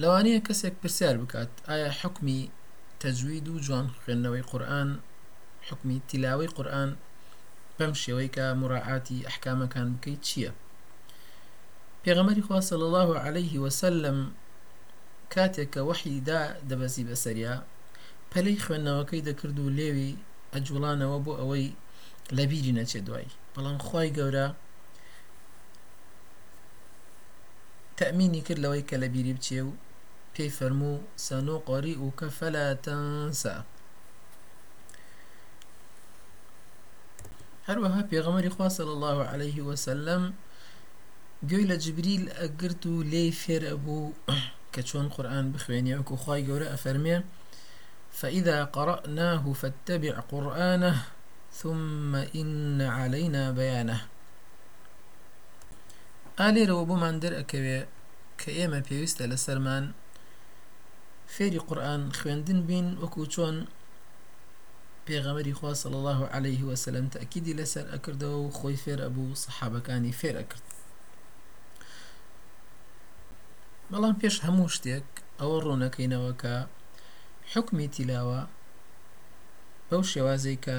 لەوانەیە کەسێک پرسیار بکات ئایا حکمی تەجوید و جوان خوێندنەوەی قورآن حکمی تیلاوەی قورآن بەم شێوەی کە مراعاتی ئەحکامەکان بکەیت چییە پێغەمەری خوا صلی الله عليه وسلم کاتێک کە وەحی دا دەبەزی بەسەریا پەلەی خوێندنەوەکەی دەکرد و لێوی ئەجوڵانەوە بۆ ئەوەی لەبیری نەچێ دوایی بەڵام خوای گەورە تەئمینی کرد لەوەی کە لە بیری بچێ و پێی فەرموو سەنوقریئوکە فەلا تەنسا هەروەها پێغەمەری خوا صلی الله علیه وسلم گوێی لە جبریل ئەگرت و لێی فێر ئەبوو کە چۆن قورآن بخوێنێ وەکو خوای گەورە ئەفەرمێ فإذا قرأناه فاتبع قرآنه ثم إن علينا بيانه ئا لێرەوە بۆمان دەرئەکەوێ کە ئێمە پێویستە لەسەرمان فێری قورئان خوێندن بین وەکو چۆن پێغەمەری خوا صلی الله عليه وسلم تەکیدی لەسەر ئەکردەوە و خۆی فێر ئەبوو سەحابەکانی فێر ئەکرد بەڵام پێش هەموو شتێک ئەوە ڕوونەکەینەوە کە حکمی تیلاوە بەو شێوازەی کە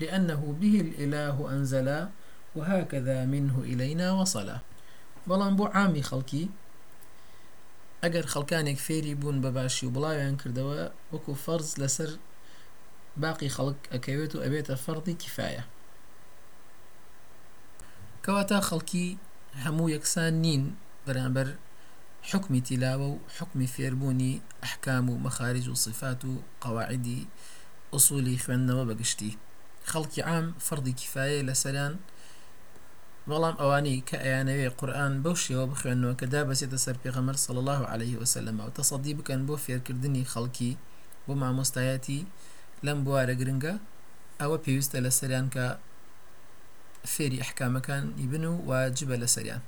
لانه به الاله انزلا وهکذا منه الینا وصلا بەڵام بۆ عامی خەڵکی ئەگەر خەڵکانێک فێری بوون بە باشی و بڵاویان کردەوە وەکو فەرز لەسەر باقی خەڵک ئەکەوێت و ئەبێتە فەڕدی کیفاە کەواتە خەڵکی هەموو یەکسان نین بەرامبەر حکمی تیلاوە و حکمی فێربوونی ئەحکام و مەخارج و صفات و قەواعدی ئوسولی خوێندنەوە بە گشتی خەڵکی عام فەڕدی کیفایەیە لەسەریان بەڵام ئەوانەی کە ئەیانەوێ قورئان بەو شێوە بخوێنەوە کە دابەزێتە سەر پێغەمبەر صلی الله علیه و سلم و تەسەدی بکەن بۆ فێرکردنی خەڵکی بۆ مامۆستایەتی لەم بوارە گرنگە ئەوە پێویستە لەسەریان کە فێری ئەحکامەکانی بن و واجبە لەسەریان